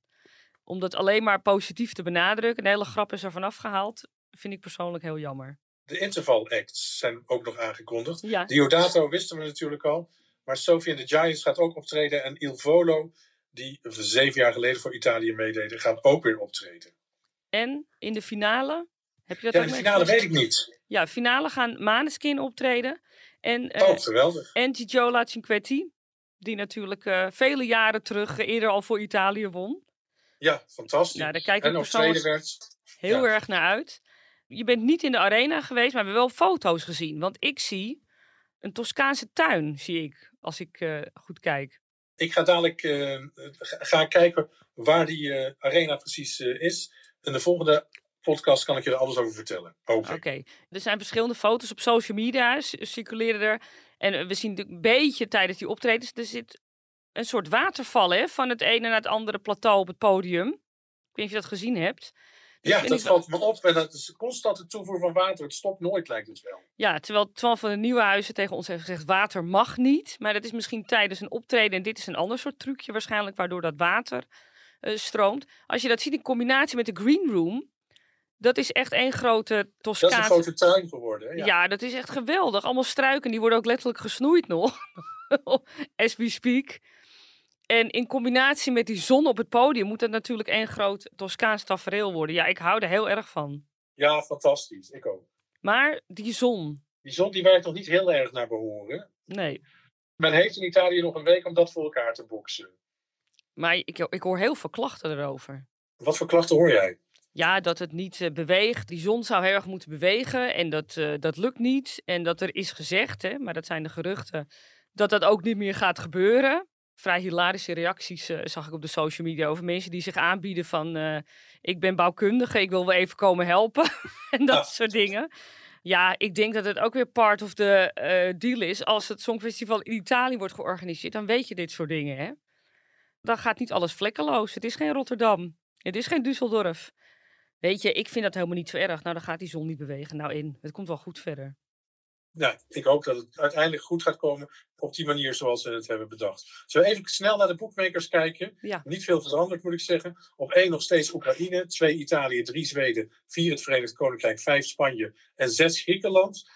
Speaker 1: Om dat alleen maar positief te benadrukken. Een hele grap is er vanaf gehaald. Vind ik persoonlijk heel jammer.
Speaker 2: De interval acts zijn ook nog aangekondigd.
Speaker 1: Ja.
Speaker 2: Diodato wisten we natuurlijk al. Maar Sophie and the Giants gaat ook optreden. En Il Volo, die zeven jaar geleden voor Italië meededen, gaat ook weer optreden.
Speaker 1: En in de finale? Heb je dat
Speaker 2: ja, in de finale weet ik niet.
Speaker 1: Ja, finale gaan Maneskin optreden. En,
Speaker 2: uh, oh, geweldig.
Speaker 1: En Giola Cinquetti, die natuurlijk uh, vele jaren terug uh, eerder al voor Italië won.
Speaker 2: Ja, fantastisch.
Speaker 1: Nou, daar kijk ik
Speaker 2: en tweede werd.
Speaker 1: heel
Speaker 2: ja.
Speaker 1: erg naar uit. Je bent niet in de arena geweest, maar we hebben wel foto's gezien. Want ik zie een Toscaanse tuin, zie ik, als ik goed kijk.
Speaker 2: Ik ga dadelijk ga kijken waar die arena precies is. En de volgende podcast kan ik je er alles over vertellen.
Speaker 1: Oké, er zijn verschillende foto's op social media, circuleren er. En we zien een beetje tijdens die optredens, er zit een soort waterval hè, van het ene naar het andere plateau op het podium. Ik weet niet of je dat gezien hebt.
Speaker 2: Ja, dat valt me op. En dat is constante toevoer van water. Het stopt nooit, lijkt het wel.
Speaker 1: Ja, terwijl Twan van de Nieuwe Huizen tegen ons heeft gezegd... water mag niet. Maar dat is misschien tijdens een optreden. En dit is een ander soort trucje waarschijnlijk... waardoor dat water uh, stroomt. Als je dat ziet in combinatie met de green room... Dat is echt één grote Toscaanse...
Speaker 2: Dat is een grote tuin geworden. Hè?
Speaker 1: Ja. ja. dat is echt geweldig. Allemaal struiken, die worden ook letterlijk gesnoeid nog. As we speak. En in combinatie met die zon op het podium moet het natuurlijk één groot Toscaans tafereel worden. Ja, ik hou er heel erg van.
Speaker 2: Ja, fantastisch. Ik ook.
Speaker 1: Maar die zon.
Speaker 2: Die zon die werkt nog niet heel erg naar behoren.
Speaker 1: Nee.
Speaker 2: Men heeft in Italië nog een week om dat voor elkaar te boksen.
Speaker 1: Maar ik, ik hoor heel veel klachten erover.
Speaker 2: Wat voor klachten hoor jij?
Speaker 1: Ja, dat het niet uh, beweegt. Die zon zou heel erg moeten bewegen en dat, uh, dat lukt niet. En dat er is gezegd, hè, maar dat zijn de geruchten, dat dat ook niet meer gaat gebeuren. Vrij hilarische reacties uh, zag ik op de social media over mensen die zich aanbieden van... ik ben bouwkundige, ik wil wel even komen helpen en dat ja. soort dingen. Ja, ik denk dat het ook weer part of the deal is. Als het Songfestival in Italië wordt georganiseerd, dan weet je dit soort dingen, hè. Dan gaat niet alles vlekkeloos. Het is geen Rotterdam. Het is geen Düsseldorf. Weet je, ik vind dat helemaal niet zo erg. Nou, dan gaat die zon niet bewegen. Nou in, het komt wel goed verder.
Speaker 2: Ja, ik hoop dat het uiteindelijk goed gaat komen op die manier zoals we het hebben bedacht. Zullen we even snel naar de boekmakers kijken?
Speaker 1: Ja.
Speaker 2: Niet veel veranderd moet ik zeggen. Op één nog steeds Oekraïne, twee Italië, drie Zweden, vier het Verenigd Koninkrijk, vijf Spanje en zes Griekenland.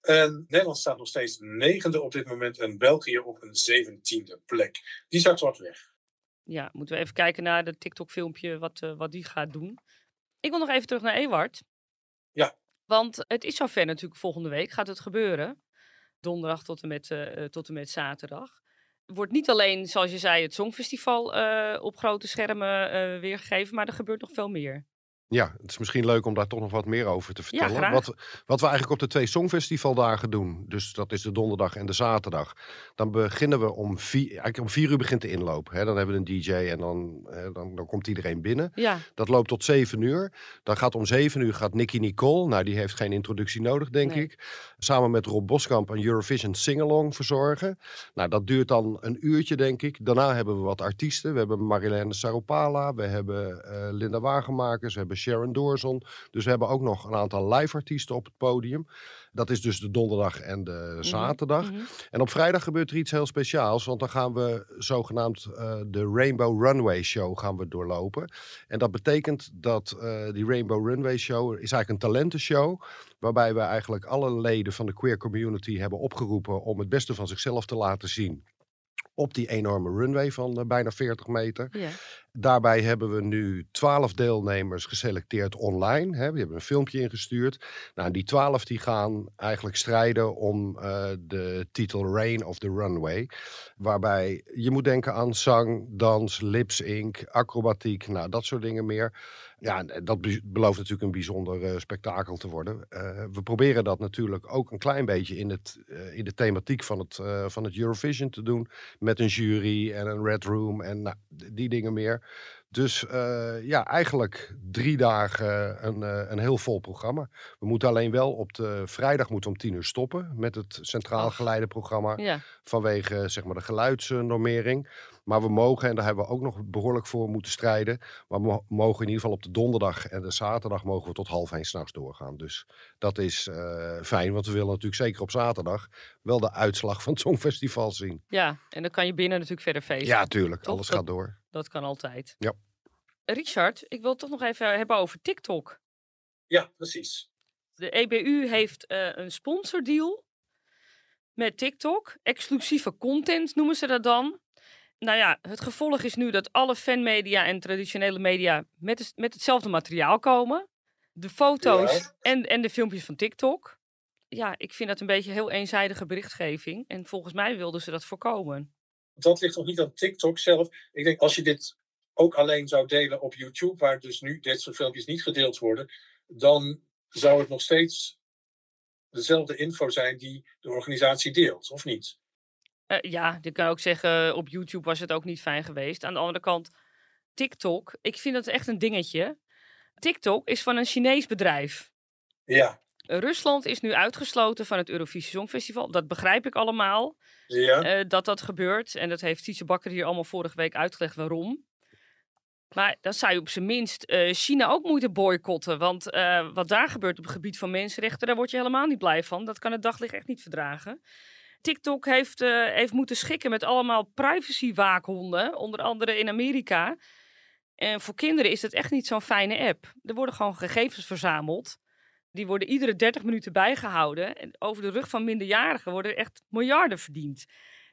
Speaker 2: En Nederland staat nog steeds negende op dit moment en België op een zeventiende plek. Die zakt wat weg.
Speaker 1: Ja, moeten we even kijken naar de TikTok-filmpje wat, uh, wat die gaat doen. Ik wil nog even terug naar Ewart.
Speaker 2: Ja.
Speaker 1: Want het is zover natuurlijk volgende week gaat het gebeuren. Donderdag tot en met, uh, tot en met zaterdag. Wordt niet alleen, zoals je zei, het Songfestival uh, op grote schermen weergegeven, maar er gebeurt nog veel meer.
Speaker 3: Ja, het is misschien leuk om daar toch nog wat meer over te vertellen.
Speaker 1: Ja,
Speaker 3: wat, wat we eigenlijk op de twee Songfestivaldagen doen, dus dat is de donderdag en de zaterdag. Dan beginnen we om vier, eigenlijk om vier uur begint de inloop. Hè? Dan hebben we een DJ en dan, hè, dan, dan komt iedereen binnen.
Speaker 1: Ja.
Speaker 3: Dat loopt tot zeven uur. Dan gaat om zeven uur gaat Nicky Nicole, nou die heeft geen introductie nodig denk
Speaker 1: Nee.
Speaker 3: ik. Samen met Rob Boskamp een Eurovision Singalong verzorgen. Nou dat duurt dan een uurtje denk ik. Daarna hebben we wat artiesten. We hebben Marilene Saropala, we hebben eh, Linda Wagenmakers, we hebben Sharon Doorzon. Dus we hebben ook nog een aantal live artiesten op het podium. Dat is dus de donderdag en de zaterdag.
Speaker 1: Mhm.
Speaker 3: En op vrijdag gebeurt er iets heel speciaals. Want dan gaan we zogenaamd eh, de Rainbow Runway Show gaan we doorlopen. En dat betekent dat eh, die Rainbow Runway Show is eigenlijk een talentenshow. Waarbij we eigenlijk alle leden van de queer community hebben opgeroepen om het beste van zichzelf te laten zien. Op die enorme runway van eh, bijna 40 meter.
Speaker 1: Ja.
Speaker 3: Daarbij hebben we nu twaalf deelnemers geselecteerd online. Hè. We hebben een filmpje ingestuurd. Nou, die twaalf die gaan eigenlijk strijden om uh, de titel Rain of the Runway. Waarbij je moet denken aan zang, dans, lip sync, acrobatiek, nou, dat soort dingen meer. Ja, dat belooft natuurlijk een bijzonder uh, spektakel te worden. Uh, we proberen dat natuurlijk ook een klein beetje in, het, in de thematiek van het, van het Eurovision te doen. Met een jury en een red room en nou, die dingen meer. Dus ja, eigenlijk drie dagen een, een heel vol programma. We moeten alleen wel op de vrijdag moeten om tien uur stoppen met het centraal geleide programma. Ja. Vanwege zeg maar, de geluidsnormering. Maar we mogen, en daar hebben we ook nog behoorlijk voor moeten strijden. Maar we mogen in ieder geval op de donderdag en de zaterdag mogen we tot half één s'nachts doorgaan. Dus dat is uh, fijn, want we willen natuurlijk zeker op zaterdag wel de uitslag van het Songfestival zien.
Speaker 1: Ja, en dan kan je binnen natuurlijk verder feesten.
Speaker 3: Ja, tuurlijk. Alles gaat door.
Speaker 1: Dat kan altijd.
Speaker 3: Ja.
Speaker 1: Richard, ik wil het toch nog even hebben over TikTok.
Speaker 2: Ja, precies.
Speaker 1: De EBU heeft uh, een sponsordeal met TikTok. Exclusieve content noemen ze dat dan. Nou ja, het gevolg is nu dat alle fanmedia en traditionele media met, met hetzelfde materiaal komen. De foto's en, en de filmpjes van TikTok. Ja, ik vind dat een beetje heel eenzijdige berichtgeving. En volgens mij wilden ze dat voorkomen.
Speaker 2: Dat ligt nog niet aan TikTok zelf. Ik denk als je dit ook alleen zou delen op YouTube, waar dus nu dit soort filmpjes niet gedeeld worden, dan zou het nog steeds dezelfde info zijn die de organisatie deelt, of niet?
Speaker 1: Uh, ja, je kan ook zeggen, op YouTube was het ook niet fijn geweest. Aan de andere kant, TikTok, ik vind dat echt een dingetje. TikTok is van een Chinees bedrijf.
Speaker 2: Ja.
Speaker 1: Rusland is nu uitgesloten van het Eurovisie Songfestival. Dat begrijp ik allemaal.
Speaker 2: Ja.
Speaker 1: Uh, dat dat gebeurt. En dat heeft Tietje Bakker hier allemaal vorige week uitgelegd waarom. Maar dan zou je op zijn minst uh, China ook moeten boycotten. Want wat daar gebeurt op het gebied van mensenrechten, daar word je helemaal niet blij van. Dat kan het daglicht echt niet verdragen. TikTok heeft, uh, heeft moeten schikken met allemaal privacy-waakhonden, onder andere in Amerika. En voor kinderen is het echt niet zo'n fijne app. Er worden gewoon gegevens verzameld. Die worden iedere 30 minuten bijgehouden. En over de rug van minderjarigen worden echt miljarden verdiend.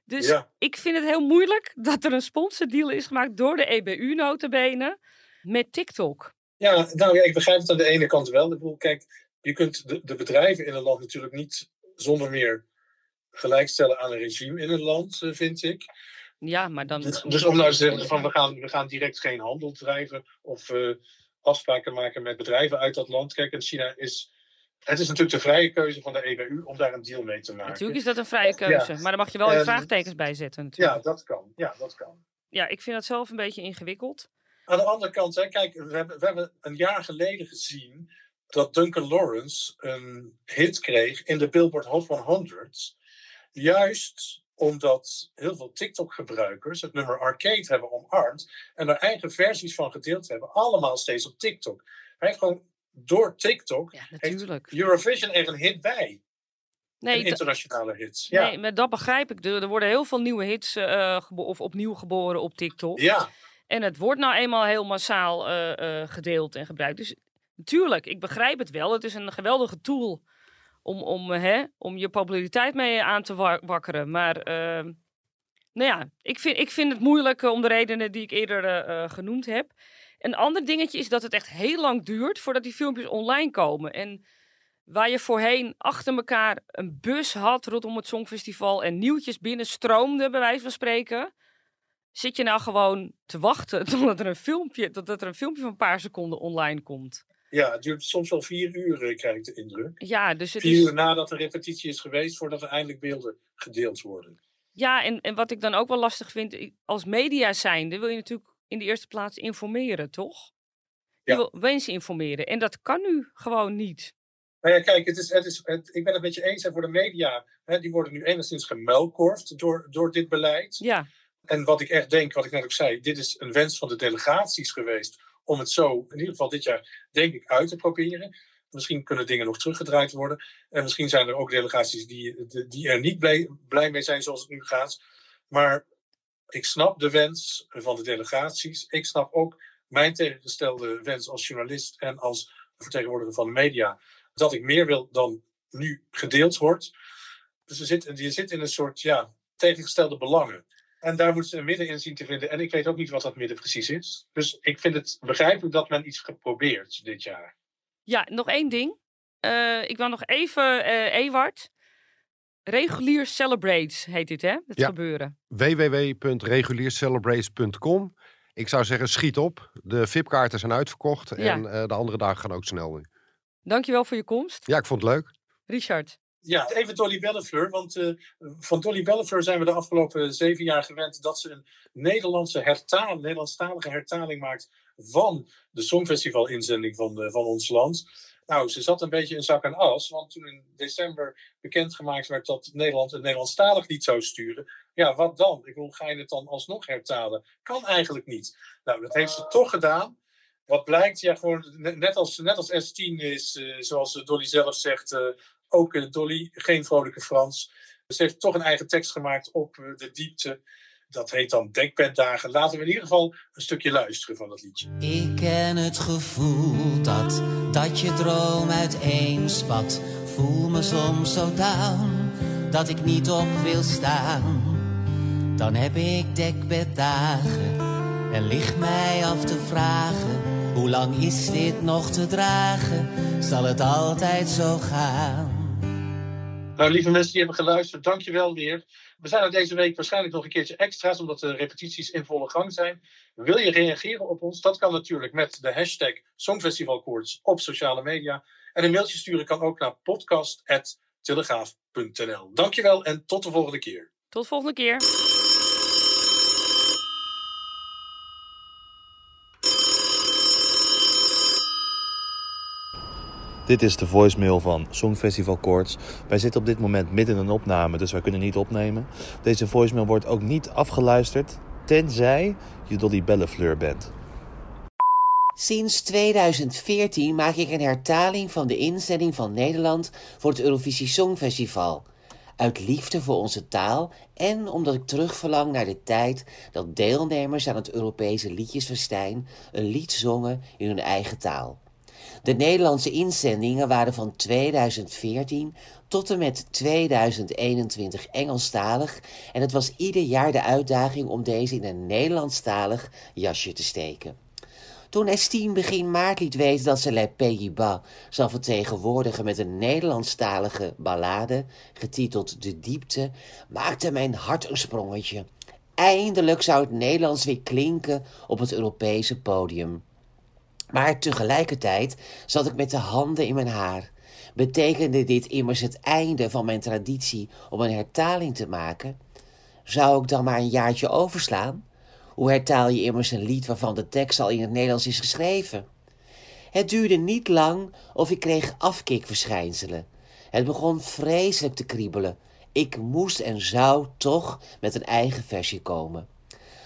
Speaker 1: Dus ik vind het heel moeilijk dat er een sponsordeal is gemaakt door de EBU notabene met TikTok.
Speaker 2: Ja, nou ja, ik begrijp het aan de ene kant wel. Ik bedoel, kijk, je kunt de, de bedrijven in een land natuurlijk niet zonder meer gelijkstellen aan een regime in een land, eh, vind ik.
Speaker 1: Ja, maar dan...
Speaker 2: Dus, dus om nou te zeggen van we gaan, we gaan direct geen handel drijven of uh, afspraken maken met bedrijven uit dat land. Kijk, en China is... Het is natuurlijk de vrije keuze van de EBU om daar een deal mee te maken.
Speaker 1: Natuurlijk is dat een vrije keuze, maar daar mag je wel je vraagtekens bij zetten natuurlijk.
Speaker 2: Ja, dat kan. Ja, dat kan.
Speaker 1: Ja, ik vind dat zelf een beetje ingewikkeld.
Speaker 2: Aan de andere kant, hè, kijk, we hebben, we hebben een jaar geleden gezien dat Duncan Lawrence een hit kreeg in de Billboard Hot 100. Juist omdat heel veel TikTok-gebruikers het nummer Arcade hebben omarmd en er eigen versies van gedeeld hebben, allemaal steeds op TikTok. Hij heeft gewoon door TikTok
Speaker 1: ja, natuurlijk.
Speaker 2: Eurovision er een hit bij. Nee, internationale hits. Ja.
Speaker 1: Nee, maar dat begrijp ik. Er, worden heel veel nieuwe hits uh, of opnieuw geboren op TikTok.
Speaker 2: Ja.
Speaker 1: En het wordt nou eenmaal heel massaal uh, uh, gedeeld en gebruikt. Dus natuurlijk, ik begrijp het wel. Het is een geweldige tool om, om, hè, om je populariteit mee aan te wakkeren. Maar uh, nou ja, ik vind, ik vind het moeilijk om de redenen die ik eerder uh, genoemd heb. Een ander dingetje is dat het echt heel lang duurt voordat die filmpjes online komen. En waar je voorheen achter elkaar een bus had rondom het Songfestival en nieuwtjes binnenstroomden, bij wijze van spreken. Zit je nou gewoon te wachten totdat er een filmpje, totdat er een filmpje van een paar seconden online komt?
Speaker 2: Ja, het duurt soms wel vier uur, eh, krijg ik de indruk.
Speaker 1: Ja, dus het
Speaker 2: vier
Speaker 1: is...
Speaker 2: uur nadat de repetitie is geweest, voordat er eindelijk beelden gedeeld worden.
Speaker 1: Ja, en, en wat ik dan ook wel lastig vind, als media zijnde wil je natuurlijk in de eerste plaats informeren, toch? Je ja. wil mensen informeren. En dat kan nu gewoon niet.
Speaker 2: Nou ja, kijk, het is, het is, het, ik ben het met je eens. Hè, voor de media, hè, die worden nu enigszins gemelkorfd door, door dit beleid.
Speaker 1: Ja.
Speaker 2: En wat ik echt denk, wat ik net ook zei, dit is een wens van de delegaties geweest om het zo, in ieder geval dit jaar, denk ik, uit te proberen. Misschien kunnen dingen nog teruggedraaid worden. En misschien zijn er ook delegaties die, die er niet blij, blij mee zijn zoals het nu gaat. Maar ik snap de wens van de delegaties. Ik snap ook mijn tegengestelde wens als journalist en als vertegenwoordiger van de media. Dat ik meer wil dan nu gedeeld wordt. Dus je zit, je zit in een soort ja, tegengestelde belangen. En daar moeten ze een midden in zien te vinden. En ik weet ook niet wat dat midden precies is. Dus ik vind het begrijpelijk dat men iets geprobeerd dit jaar.
Speaker 1: Ja, nog één ding. Uh, ik wil nog even, uh, Ewart. Regulier Celebrates heet dit, hè? Het
Speaker 3: Ja.
Speaker 1: gebeuren.
Speaker 3: www.reguliercelebrates.com. Ik zou zeggen, schiet op. De VIP-kaarten zijn uitverkocht.
Speaker 1: Ja.
Speaker 3: En eh, de andere dagen gaan ook snel nu.
Speaker 1: Dankjewel voor je komst.
Speaker 3: Ja, ik vond het leuk.
Speaker 1: Richard.
Speaker 2: Ja, even Dolly Bellefleur. Want eh, van Dolly Bellefleur zijn we de afgelopen zeven jaar gewend dat ze een Nederlandse hertaling, Nederlandstalige hertaling maakt van de Songfestival-inzending van, eh, van ons land. Nou, ze zat een beetje in zak en as, want toen in december bekendgemaakt werd dat Nederland een Nederlandstalig lied zou sturen. Ja, wat dan? Ik bedoel, ga je het dan alsnog hertalen? Kan eigenlijk niet. Nou, dat heeft ze toch gedaan. Wat blijkt, ja, gewoon ne- net als, net als S10 is, eh, zoals Dolly zelf zegt, ook eh, Dolly, geen vrolijke Frans. Ze heeft toch een eigen tekst gemaakt op eh, de diepte. Dat heet dan Dekbeddagen. Laten we in ieder geval een stukje luisteren van dat liedje.
Speaker 4: Ik ken het gevoel dat, dat je droom uiteenspat. Voel me soms zo down, dat ik niet op wil staan. Dan heb ik dekbeddagen en ligt mij af te vragen. Hoe lang is dit nog te dragen? Zal het altijd zo gaan?
Speaker 2: Nou, lieve mensen die hebben geluisterd, dankjewel weer. We zijn er deze week waarschijnlijk nog een keertje extra's, omdat de repetities in volle gang zijn. Wil je reageren op ons? Dat kan natuurlijk met de hashtag Songfestivalkoorts op sociale media. En een mailtje sturen kan ook naar podcast.telegraaf.nl. Dankjewel en tot de volgende keer.
Speaker 1: Tot de volgende keer.
Speaker 5: Dit is de voicemail van Songfestival Koorts. Wij zitten op dit moment midden in een opname, dus wij kunnen niet opnemen. Deze voicemail wordt ook niet afgeluisterd, tenzij je Dolly Bellefleur bent.
Speaker 4: Sinds 2014 maak ik een hertaling van de inzending van Nederland voor het Eurovisie Songfestival. Uit liefde voor onze taal en omdat ik terugverlang naar de tijd dat deelnemers aan het Europese Liedjesfestijn een lied zongen in hun eigen taal. De Nederlandse inzendingen waren van 2014 tot en met 2021 Engelstalig en het was ieder jaar de uitdaging om deze in een Nederlandstalig jasje te steken. Toen S10 begin maart liet weten dat ze Les Pays-Bas zal vertegenwoordigen met een Nederlandstalige ballade, getiteld De Diepte, maakte mijn hart een sprongetje. Eindelijk zou het Nederlands weer klinken op het Europese podium. Maar tegelijkertijd zat ik met de handen in mijn haar. Betekende dit immers het einde van mijn traditie om een hertaling te maken? Zou ik dan maar een jaartje overslaan? Hoe hertaal je immers een lied waarvan de tekst al in het Nederlands is geschreven? Het duurde niet lang of ik kreeg afkikverschijnselen. Het begon vreselijk te kriebelen. Ik moest en zou toch met een eigen versie komen.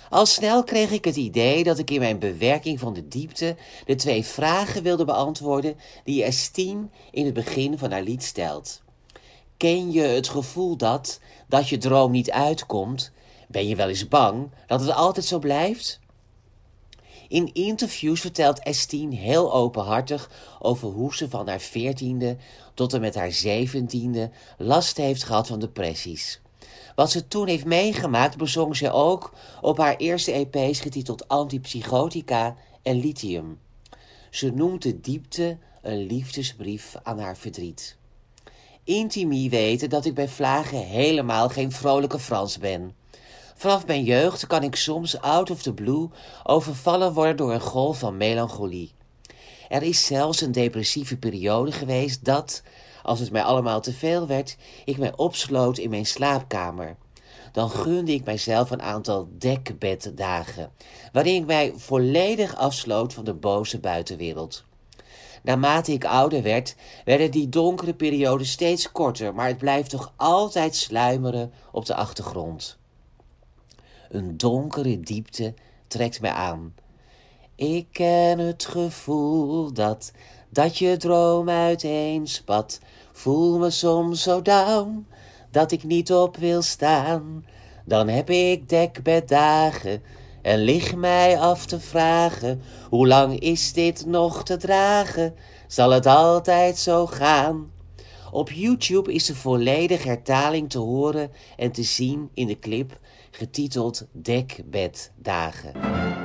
Speaker 4: Al snel kreeg ik het idee dat ik in mijn bewerking van de diepte de twee vragen wilde beantwoorden die Estine in het begin van haar lied stelt. Ken je het gevoel dat, dat je droom niet uitkomt? Ben je wel eens bang dat het altijd zo blijft? In interviews vertelt Estine heel openhartig over hoe ze van haar veertiende tot en met haar zeventiende last heeft gehad van depressies. Wat ze toen heeft meegemaakt bezong ze ook op haar eerste EP's getiteld Antipsychotica en Lithium. Ze noemt de diepte een liefdesbrief aan haar verdriet. Intimi weten dat ik bij vlagen helemaal geen vrolijke Frans ben. Vanaf mijn jeugd kan ik soms out of the blue overvallen worden door een golf van melancholie. Er is zelfs een depressieve periode geweest dat, als het mij allemaal te veel werd, ik mij opsloot in mijn slaapkamer. Dan gunde ik mijzelf een aantal dekbeddagen, waarin ik mij volledig afsloot van de boze buitenwereld. Naarmate ik ouder werd, werden die donkere perioden steeds korter, maar het blijft toch altijd sluimeren op de achtergrond. Een donkere diepte trekt mij aan. Ik ken het gevoel dat, dat je droom uiteenspat. Voel me soms zo down, dat ik niet op wil staan. Dan heb ik dekbeddagen en lig mij af te vragen. Hoe lang is dit nog te dragen? Zal het altijd zo gaan? Op YouTube is de volledige hertaling te horen en te zien in de clip getiteld Dekbeddagen.